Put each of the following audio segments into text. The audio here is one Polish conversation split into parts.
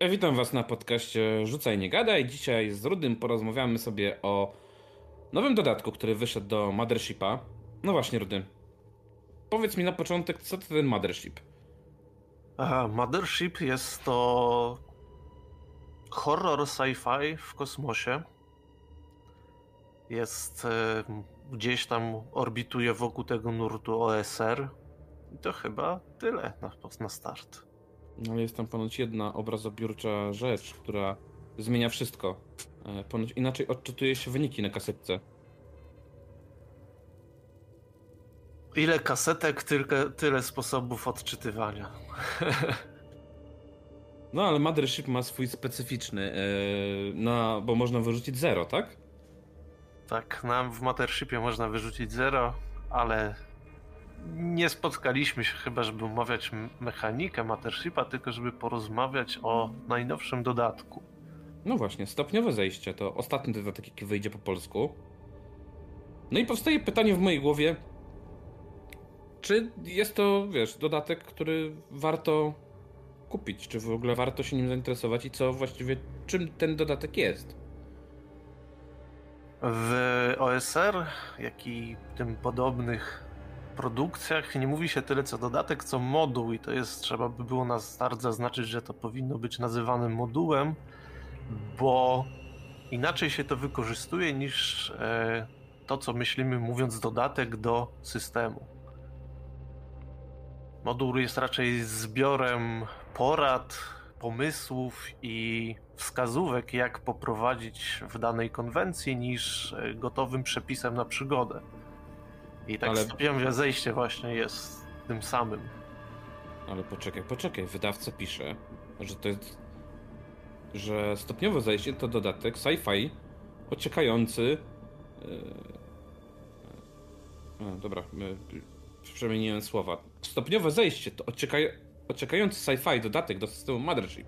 Ja witam Was na podcaście Rzucaj Nie Gadaj. Dzisiaj z Rudym porozmawiamy sobie o nowym dodatku, który wyszedł do Mothershipa. No właśnie, Rudy. Powiedz mi na początek, co to ten Mothership? Aha, Mothership jest to horror sci-fi w kosmosie. Jest e, gdzieś tam orbituje wokół tego nurtu OSR. I to chyba tyle na, na start. No ale jest tam ponoć jedna obrazobiórcza rzecz, która zmienia wszystko. E, Ponoć inaczej odczytuje się wyniki na kasetce. Ile kasetek, tyle, tyle sposobów odczytywania. No ale Mothership ma swój specyficzny, e, na, bo można wyrzucić zero, tak? Tak, nam w Mothershipie można wyrzucić zero, ale nie spotkaliśmy się chyba, żeby omawiać mechanikę Mothershipa, tylko żeby porozmawiać o najnowszym dodatku. No właśnie, stopniowe zejście to ostatni dodatek, jaki wyjdzie po polsku. No i powstaje pytanie w mojej głowie, czy jest to, wiesz, dodatek, który warto kupić, czy w ogóle warto się nim zainteresować i co właściwie, czym ten dodatek jest? W OSR, jak i tym podobnych produkcjach nie mówi się tyle co dodatek, co moduł i to jest, trzeba by było na start zaznaczyć, że to powinno być nazywane modułem, bo inaczej się to wykorzystuje niż e, to, co myślimy mówiąc dodatek do systemu. Moduł jest raczej zbiorem porad, pomysłów i wskazówek, jak poprowadzić w danej konwencji, niż e, gotowym przepisem na przygodę. I tak Ale- stopniowe zejście właśnie jest tym samym. Ale poczekaj, poczekaj, wydawca pisze, że to jest, że stopniowe zejście to dodatek sci-fi ociekający... Yy... A, dobra, przemieniłem słowa. Stopniowe zejście to ociekaj... ociekający sci-fi dodatek do systemu Mothership.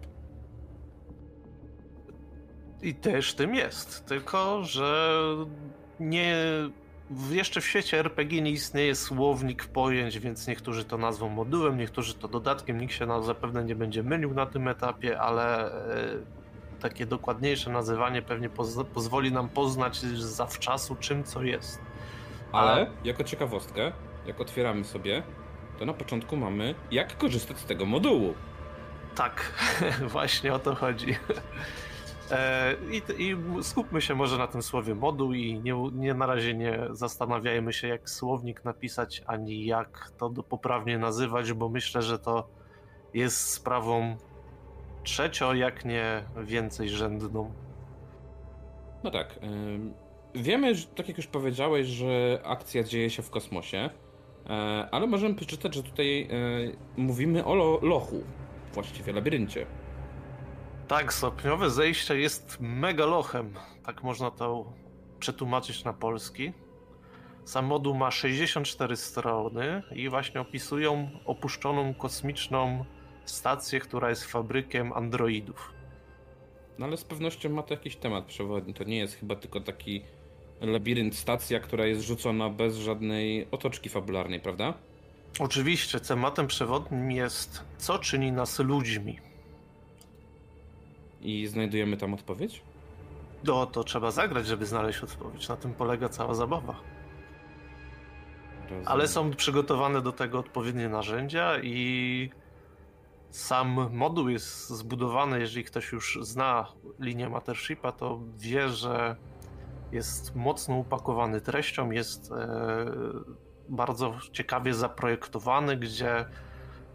I też tym jest, tylko że nie. W- Jeszcze w świecie RPG nie istnieje słownik pojęć, więc niektórzy to nazwą modułem, niektórzy to dodatkiem. Nikt się na, zapewne nie będzie mylił na tym etapie, ale e, takie dokładniejsze nazywanie pewnie poz, pozwoli nam poznać zawczasu, czym co jest. Ale jako ciekawostkę, jak otwieramy sobie, to na początku mamy jak korzystać z tego modułu. Tak, właśnie o to chodzi. E, I, I skupmy się może na tym słowie moduł i nie, nie na razie nie zastanawiajmy się, jak słownik napisać, ani jak to poprawnie nazywać, bo myślę, że to jest sprawą trzecio, jak nie więcej rzędną. No tak. Wiemy, że, tak jak już powiedziałeś, że akcja dzieje się w kosmosie, e, ale możemy przeczytać, że tutaj e, mówimy o lo, lochu, właściwie labiryncie. Tak, stopniowe zejście jest megalochem. Tak można to przetłumaczyć na polski. Sam moduł ma 64 strony i właśnie opisują opuszczoną kosmiczną stację, która jest fabrykiem androidów. No ale z pewnością ma to jakiś temat przewodni. To nie jest chyba tylko taki labirynt, stacja, która jest rzucona bez żadnej otoczki fabularnej, prawda? Oczywiście tematem przewodnim jest co czyni nas ludźmi. I znajdujemy tam odpowiedź? No to trzeba zagrać, żeby znaleźć odpowiedź. Na tym polega cała zabawa. Rozumiem. Ale są przygotowane do tego odpowiednie narzędzia i sam moduł jest zbudowany, jeżeli ktoś już zna linię Mothershipa, to wie, że jest mocno upakowany treścią, jest e, bardzo ciekawie zaprojektowany, gdzie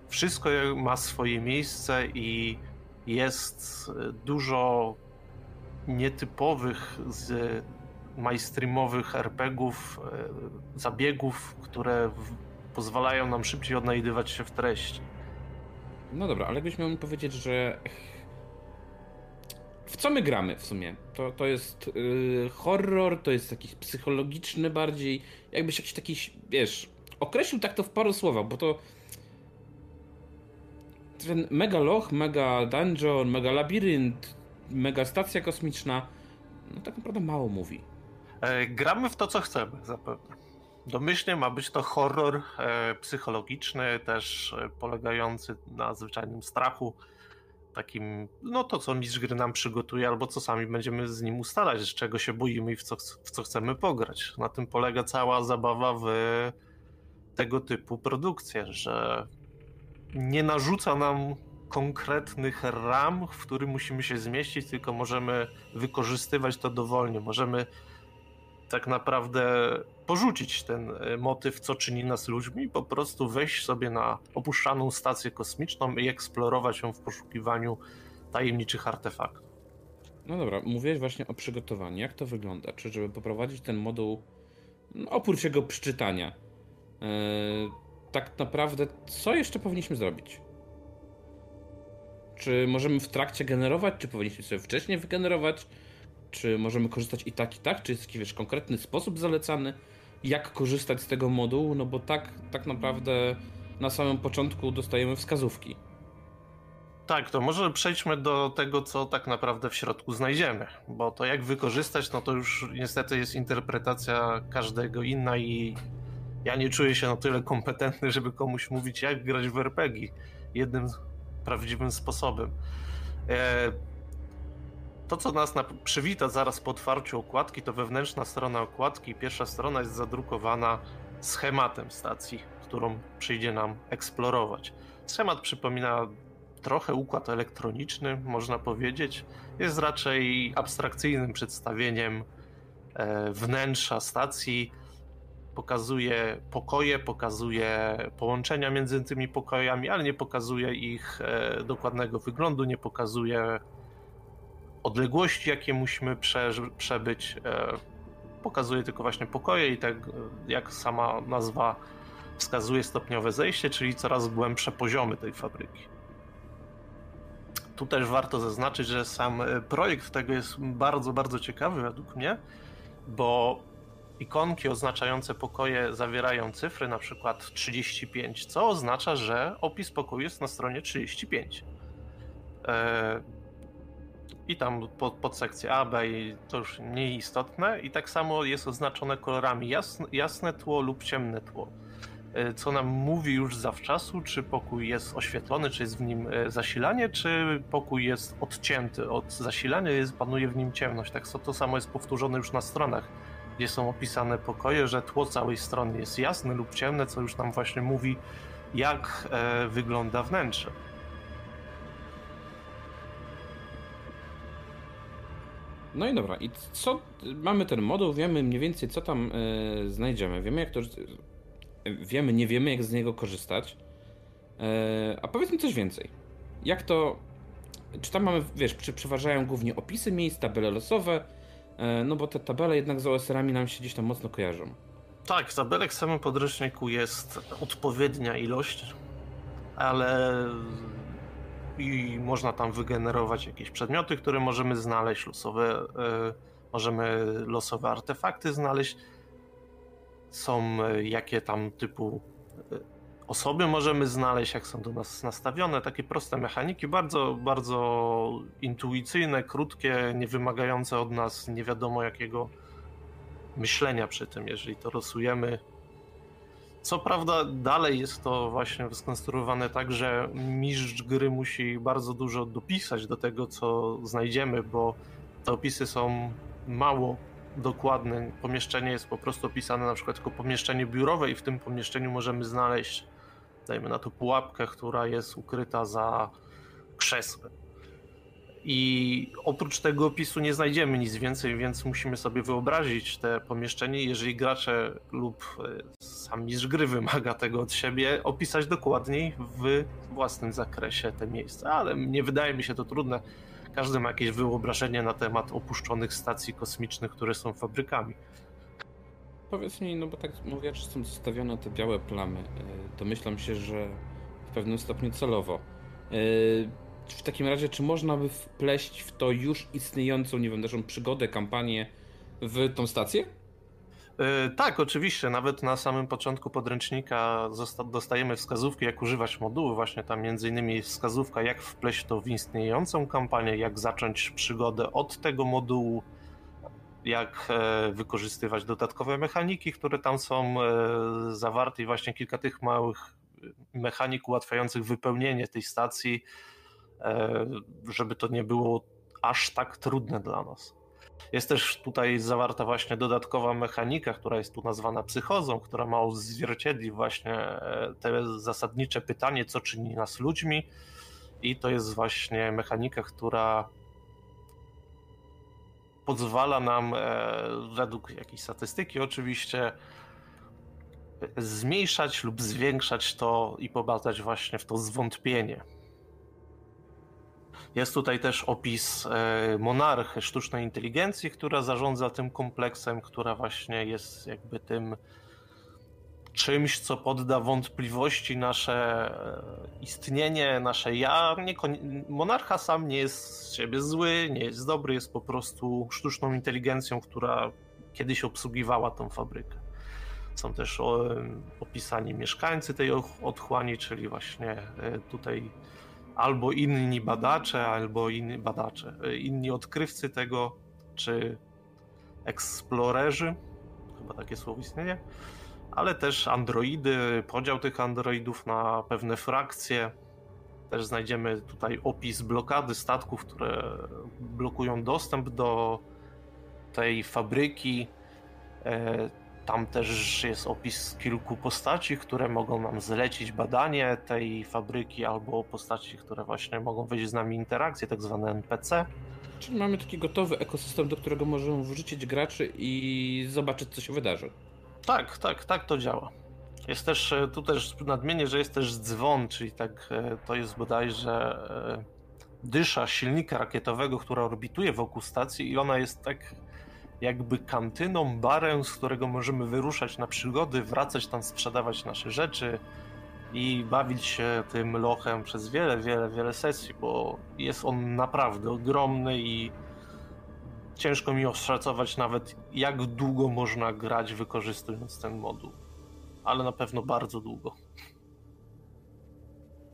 wszystko ma swoje miejsce i jest e, dużo nietypowych z mainstreamowych RPGów, e, zabiegów, które pozwalają nam szybciej odnajdywać się w treści. No dobra, ale jakbyś miał mi powiedzieć, że. W co my gramy w sumie? To, to jest yy, horror, to jest jakiś psychologiczny bardziej. Jakbyś jakiś taki, wiesz, określił tak to w paru słowach, bo to. Ten mega loch, mega dungeon, mega labirynt, mega stacja kosmiczna. No tak naprawdę mało mówi. E, gramy w to, co chcemy, zapewne. Domyślnie ma być to horror e, psychologiczny, też e, polegający na zwyczajnym strachu. takim, no to co mistrz gry nam przygotuje, albo co sami będziemy z nim ustalać, z czego się boimy i w co, w co chcemy pograć. Na tym polega cała zabawa w tego typu produkcje, że nie narzuca nam konkretnych ram, w których musimy się zmieścić, tylko możemy wykorzystywać to dowolnie. Możemy tak naprawdę porzucić ten e, motyw, co czyni nas ludźmi, po prostu wejść sobie na opuszczaną stację kosmiczną i eksplorować ją w poszukiwaniu tajemniczych artefaktów. No dobra, mówiłeś właśnie o przygotowaniu. Jak to wygląda? Czy żeby poprowadzić ten moduł, no, oprócz jego przeczytania, yy, tak naprawdę co jeszcze powinniśmy zrobić? Czy możemy w trakcie generować, czy powinniśmy sobie wcześniej wygenerować? Czy możemy korzystać i tak, i tak? Czy jest jakiś wiesz, konkretny sposób zalecany, jak korzystać z tego modułu? No bo tak, tak naprawdę na samym początku dostajemy wskazówki. Tak, to może przejdźmy do tego, co tak naprawdę w środku znajdziemy, bo to jak wykorzystać, no to już niestety jest interpretacja każdego inna i ja nie czuję się na tyle kompetentny, żeby komuś mówić, jak grać w RPG jednym prawdziwym sposobem. E, to, co nas przywita zaraz po otwarciu okładki, to wewnętrzna strona okładki. Pierwsza strona jest zadrukowana schematem stacji, którą przyjdzie nam eksplorować. Schemat przypomina trochę układ elektroniczny, można powiedzieć. Jest raczej abstrakcyjnym przedstawieniem e, wnętrza stacji. Pokazuje pokoje, pokazuje połączenia między tymi pokojami, ale nie pokazuje ich e, dokładnego wyglądu, nie pokazuje odległości, jakie musimy prze, przebyć. E, pokazuje tylko właśnie pokoje i tak jak sama nazwa wskazuje stopniowe zejście, czyli coraz głębsze poziomy tej fabryki. Tu też warto zaznaczyć, że sam e, projekt tego jest bardzo, bardzo ciekawy według mnie, bo ikonki oznaczające pokoje zawierają cyfry, na przykład 35, co oznacza, że opis pokoju jest na stronie 35 i tam pod, pod sekcję A, B i to już mniej istotne. I tak samo jest oznaczone kolorami jasne, jasne tło lub ciemne tło. E, co nam mówi już zawczasu, czy pokój jest oświetlony, czy jest w nim e, zasilanie, czy pokój jest odcięty od zasilania, jest, panuje w nim ciemność. Tak to samo jest powtórzone już na stronach, gdzie są opisane pokoje, że tło całej strony jest jasne lub ciemne, co już nam właśnie mówi, jak e, wygląda wnętrze. No i dobra, i co, mamy ten moduł, wiemy mniej więcej co tam e, znajdziemy, wiemy jak to, wiemy, nie wiemy jak z niego korzystać, e, a powiedzmy coś więcej. Jak to, czy tam mamy, wiesz, czy przeważają głównie opisy miejsc, tabele losowe, no bo te tabele jednak z OSR-ami nam się gdzieś tam mocno kojarzą. Tak, tabelek w samym podręczniku jest odpowiednia ilość, ale i można tam wygenerować jakieś przedmioty, które możemy znaleźć, losowe, y, możemy losowe artefakty znaleźć. Są y, jakie tam typu osoby możemy znaleźć, jak są do nas nastawione, takie proste mechaniki, bardzo, bardzo intuicyjne, krótkie, nie wymagające od nas nie wiadomo jakiego myślenia przy tym, jeżeli to losujemy co prawda dalej jest to właśnie skonstruowane tak, że mistrz gry musi bardzo dużo dopisać do tego, co znajdziemy, bo te opisy są mało dokładne. Pomieszczenie jest po prostu opisane na przykład jako pomieszczenie biurowe i w tym pomieszczeniu możemy znaleźć, dajmy na to pułapkę, która jest ukryta za krzesłem. I oprócz tego opisu nie znajdziemy nic więcej, więc musimy sobie wyobrazić te pomieszczenie. Jeżeli gracze lub e, sam mistrz gry wymaga tego od siebie, opisać dokładniej w własnym zakresie te miejsca. Ale nie wydaje mi się to trudne. Każdy ma jakieś wyobrażenie na temat opuszczonych stacji kosmicznych, które są fabrykami. Powiedz mi, no bo tak mówię, że są zostawione te białe plamy. E, domyślam się, że w pewnym stopniu celowo. E, w takim razie, czy można by wpleść w to już istniejącą, nie wiem, naszą przygodę, kampanię w tą stację? Yy, tak, oczywiście. Nawet na samym początku podręcznika dostajemy wskazówki, jak używać modułu. Właśnie tam między innymi wskazówka, jak wpleść to w istniejącą kampanię, jak zacząć przygodę od tego modułu, jak e, wykorzystywać dodatkowe mechaniki, które tam są e, zawarte i właśnie kilka tych małych mechanik ułatwiających wypełnienie tej stacji e, żeby to nie było aż tak trudne dla nas. Jest też tutaj zawarta właśnie dodatkowa mechanika, która jest tu nazwana psychozą, która ma odzwierciedlić właśnie te zasadnicze pytanie, co czyni nas ludźmi. I to jest właśnie mechanika, która pozwala nam, e, według jakiejś statystyki oczywiście, zmniejszać lub zwiększać to i pobadać właśnie w to zwątpienie. Jest tutaj też opis e, monarchy sztucznej inteligencji, która zarządza tym kompleksem, która właśnie jest jakby tym czymś, co podda wątpliwości nasze e, istnienie, nasze ja. monarcha sam nie jest z siebie zły, nie jest dobry, jest po prostu sztuczną inteligencją, która kiedyś obsługiwała tą fabrykę. Są też opisani mieszkańcy tej otchłani, czyli właśnie e, tutaj albo inni badacze, albo inni badacze, e, inni odkrywcy tego, czy eksplorerzy, chyba takie słowo istnieje, ale też androidy, podział tych androidów na pewne frakcje. Też znajdziemy tutaj opis blokady statków, które blokują dostęp do tej fabryki. E, tam też jest opis kilku postaci, które mogą nam zlecić badanie tej fabryki, albo postaci, które właśnie mogą wejść z nami interakcję, tak zwane NPC. Czyli mamy taki gotowy ekosystem, do którego możemy wrzucić graczy i zobaczyć, co się wydarzy. Tak, tak, tak to działa. Jest też, e, tu też nadmienię, że jest też dzwon, czyli tak e, to jest bodajże e, dysza silnika rakietowego, która orbituje wokół stacji i ona jest tak jakby kantyną, barem, z którego możemy wyruszać na przygody, wracać tam, sprzedawać nasze rzeczy i bawić się tym lochem przez wiele, wiele, wiele sesji, bo jest on naprawdę ogromny i ciężko mi oszacować nawet, jak długo można grać wykorzystując ten moduł. Ale na pewno bardzo długo.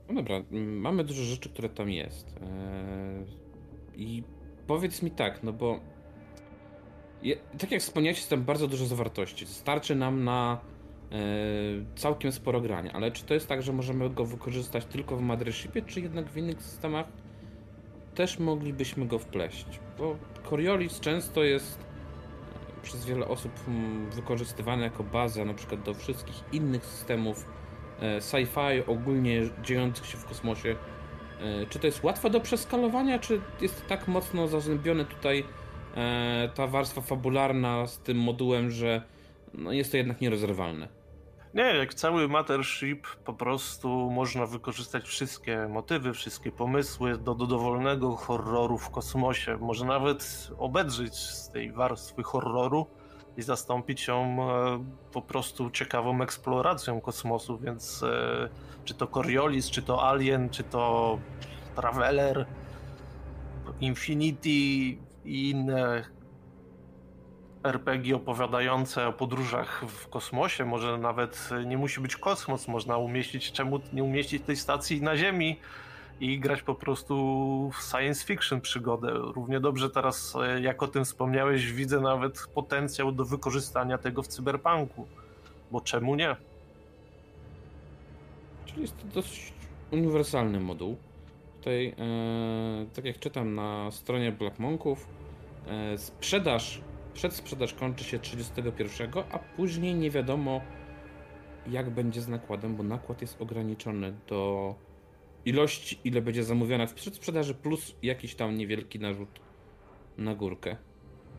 No dobra, mamy dużo rzeczy, które tam jest. Eee, I powiedz mi tak, no bo tak jak wspomniałeś, jest tam bardzo dużo zawartości. Starczy nam na e, całkiem sporo grania, ale czy to jest tak, że możemy go wykorzystać tylko w Mothershipie, czy jednak w innych systemach też moglibyśmy go wpleść? Bo Coriolis często jest e, przez wiele osób mm, wykorzystywany jako baza na przykład do wszystkich innych systemów e, sci-fi, ogólnie dziejących się w kosmosie. Czy to jest łatwe do przeskalowania, czy jest tak mocno zazębione tutaj e, ta warstwa fabularna z tym modułem, że no, jest to jednak nierozerwalne. Nie, jak cały Mothership po prostu można wykorzystać wszystkie motywy, wszystkie pomysły do, do dowolnego horroru w kosmosie. Może nawet obedrzeć z tej warstwy horroru i zastąpić ją e, po prostu ciekawą eksploracją kosmosu, więc e, czy to Coriolis, czy to Alien, czy to Traveler, Infinity, i inne RPG opowiadające o podróżach w kosmosie, może nawet nie musi być kosmos, można umieścić, czemu nie umieścić tej stacji na Ziemi i grać po prostu w science fiction przygodę. Równie dobrze teraz, e, jak o tym wspomniałeś, widzę nawet potencjał do wykorzystania tego w cyberpunku, bo czemu nie? Czyli jest to dość uniwersalny moduł. Tutaj, e, tak jak czytam na stronie Black Monków, e, sprzedaż, przedsprzedaż kończy się 31, a później nie wiadomo jak będzie z nakładem, bo nakład jest ograniczony do ilości, ile będzie zamówione w przedsprzedaży, plus jakiś tam niewielki narzut na górkę.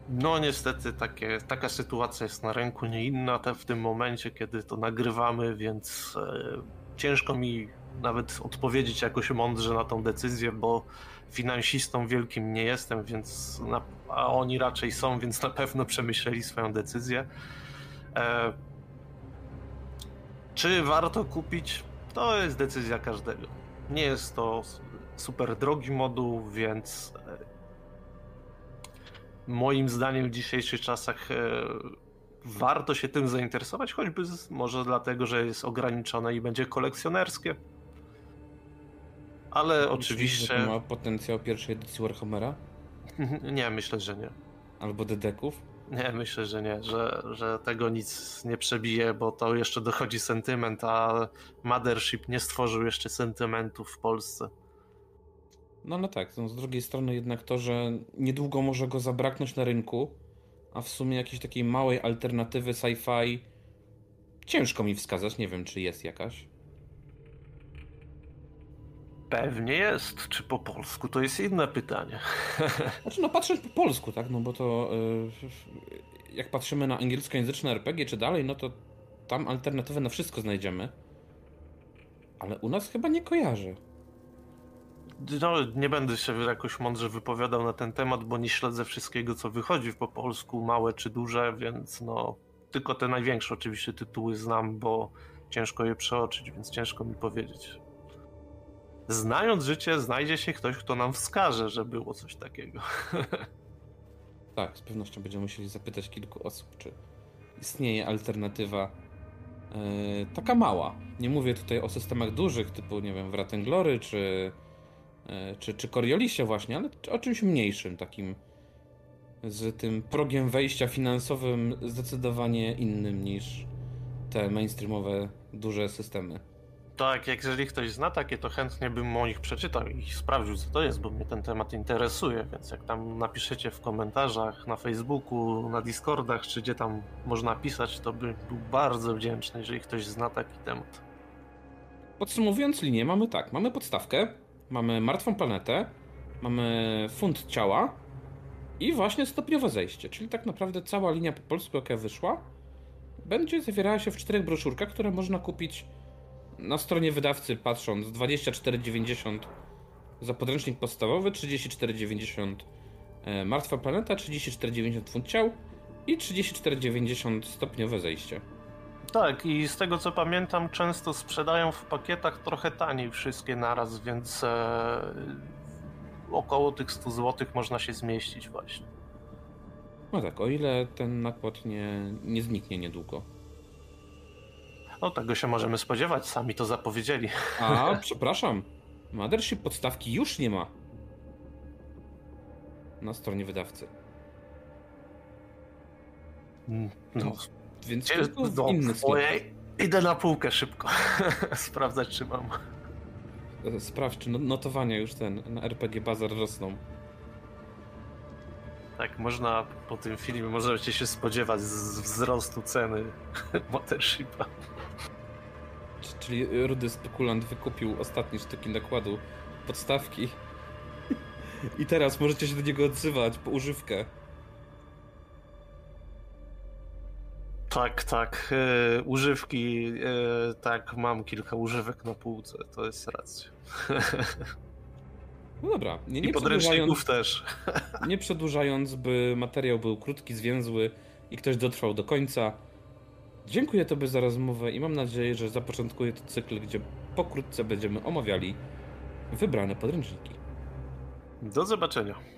No niestety takie, taka sytuacja jest na rynku, nie inna te w tym momencie, kiedy to nagrywamy, więc e, ciężko mi nawet odpowiedzieć jakoś mądrze na tą decyzję, bo finansistą wielkim nie jestem, więc na, a oni raczej są, więc na pewno przemyśleli swoją decyzję. E, czy warto kupić? To jest decyzja każdego. Nie jest to super drogi moduł, więc e, moim zdaniem w dzisiejszych czasach e, warto się tym zainteresować, choćby może dlatego, że jest ograniczone i będzie kolekcjonerskie. Ale Myślisz, oczywiście. Ma potencjał pierwszej edycji Warhammera? Nie, myślę, że nie. Albo Dedeków? Nie, myślę, że nie, że, że tego nic nie przebije, bo to jeszcze dochodzi sentyment, a Mothership nie stworzył jeszcze sentymentów w Polsce. No ale tak, no, z drugiej strony jednak to, że niedługo może go zabraknąć na rynku, a w sumie jakiejś takiej małej alternatywy sci-fi ciężko mi wskazać, nie wiem czy jest jakaś. Pewnie jest. Czy po polsku to jest inne pytanie. Znaczy no patrząc po polsku, tak, no bo to yy, jak patrzymy na angielskojęzyczne RPG czy dalej, no to tam alternatywę na wszystko znajdziemy. Ale u nas chyba nie kojarzę. No, nie będę się jakoś mądrze wypowiadał na ten temat, bo nie śledzę wszystkiego, co wychodzi po polsku, małe czy duże, więc no, tylko te największe oczywiście tytuły znam, bo ciężko je przeoczyć, więc ciężko mi powiedzieć. Znając życie, znajdzie się ktoś, kto nam wskaże, że było coś takiego. Tak, z pewnością będziemy musieli zapytać kilku osób, czy istnieje alternatywa yy, taka mała. Nie mówię tutaj o systemach dużych, typu, nie wiem, Wratenglory, czy, yy, czy, czy Coriolisie właśnie, ale o czymś mniejszym, takim z tym progiem wejścia finansowym zdecydowanie innym niż te mainstreamowe, duże systemy. Tak, jak jeżeli ktoś zna takie, to chętnie bym o nich przeczytał i sprawdził, co to jest, bo mnie ten temat interesuje, więc jak tam napiszecie w komentarzach na Facebooku, na Discordach, czy gdzie tam można pisać, to bym był bardzo wdzięczny, jeżeli ktoś zna taki temat. Podsumowując linię, mamy tak, mamy podstawkę, mamy martwą planetę, mamy fund ciała i właśnie stopniowe zejście, czyli tak naprawdę cała linia po polsku, jaka wyszła, będzie zawierała się w czterech broszurkach, które można kupić na stronie wydawcy patrząc 24,90 za podręcznik podstawowy, 34,90 e, Martwa Planeta, 34,90 Funt Ciał i 34,90 stopniowe zejście. Tak, i z tego co pamiętam, często sprzedają w pakietach trochę taniej wszystkie naraz, więc e, około tych 100 zł można się zmieścić właśnie. No tak, o ile ten nakład nie, nie zniknie niedługo. No tego się możemy spodziewać, sami to zapowiedzieli. A, przepraszam. Mothership podstawki już nie ma. Na stronie wydawcy. No, Więc tylko w no, inny ojej, Idę na półkę szybko. Sprawdzać, czy mam. Sprawdź, czy no- notowania już ten na RPG Bazar rosną. Tak, można po tym filmie możecie się spodziewać z wzrostu ceny Motorshipa. Czyli rudy spekulant wykupił ostatnie sztuki nakładu podstawki. I teraz możecie się do niego odzywać po używkę. Tak, tak. e, używki, e, tak, mam kilka używek na półce, to jest racja. No dobra, nie, I nie, podręczników przedłużając, też. nie przedłużając, by materiał był krótki, zwięzły i ktoś dotrwał do końca. Dziękuję Tobie za rozmowę i mam nadzieję, że zapoczątkuje to cykl, gdzie pokrótce będziemy omawiali wybrane podręczniki. Do zobaczenia.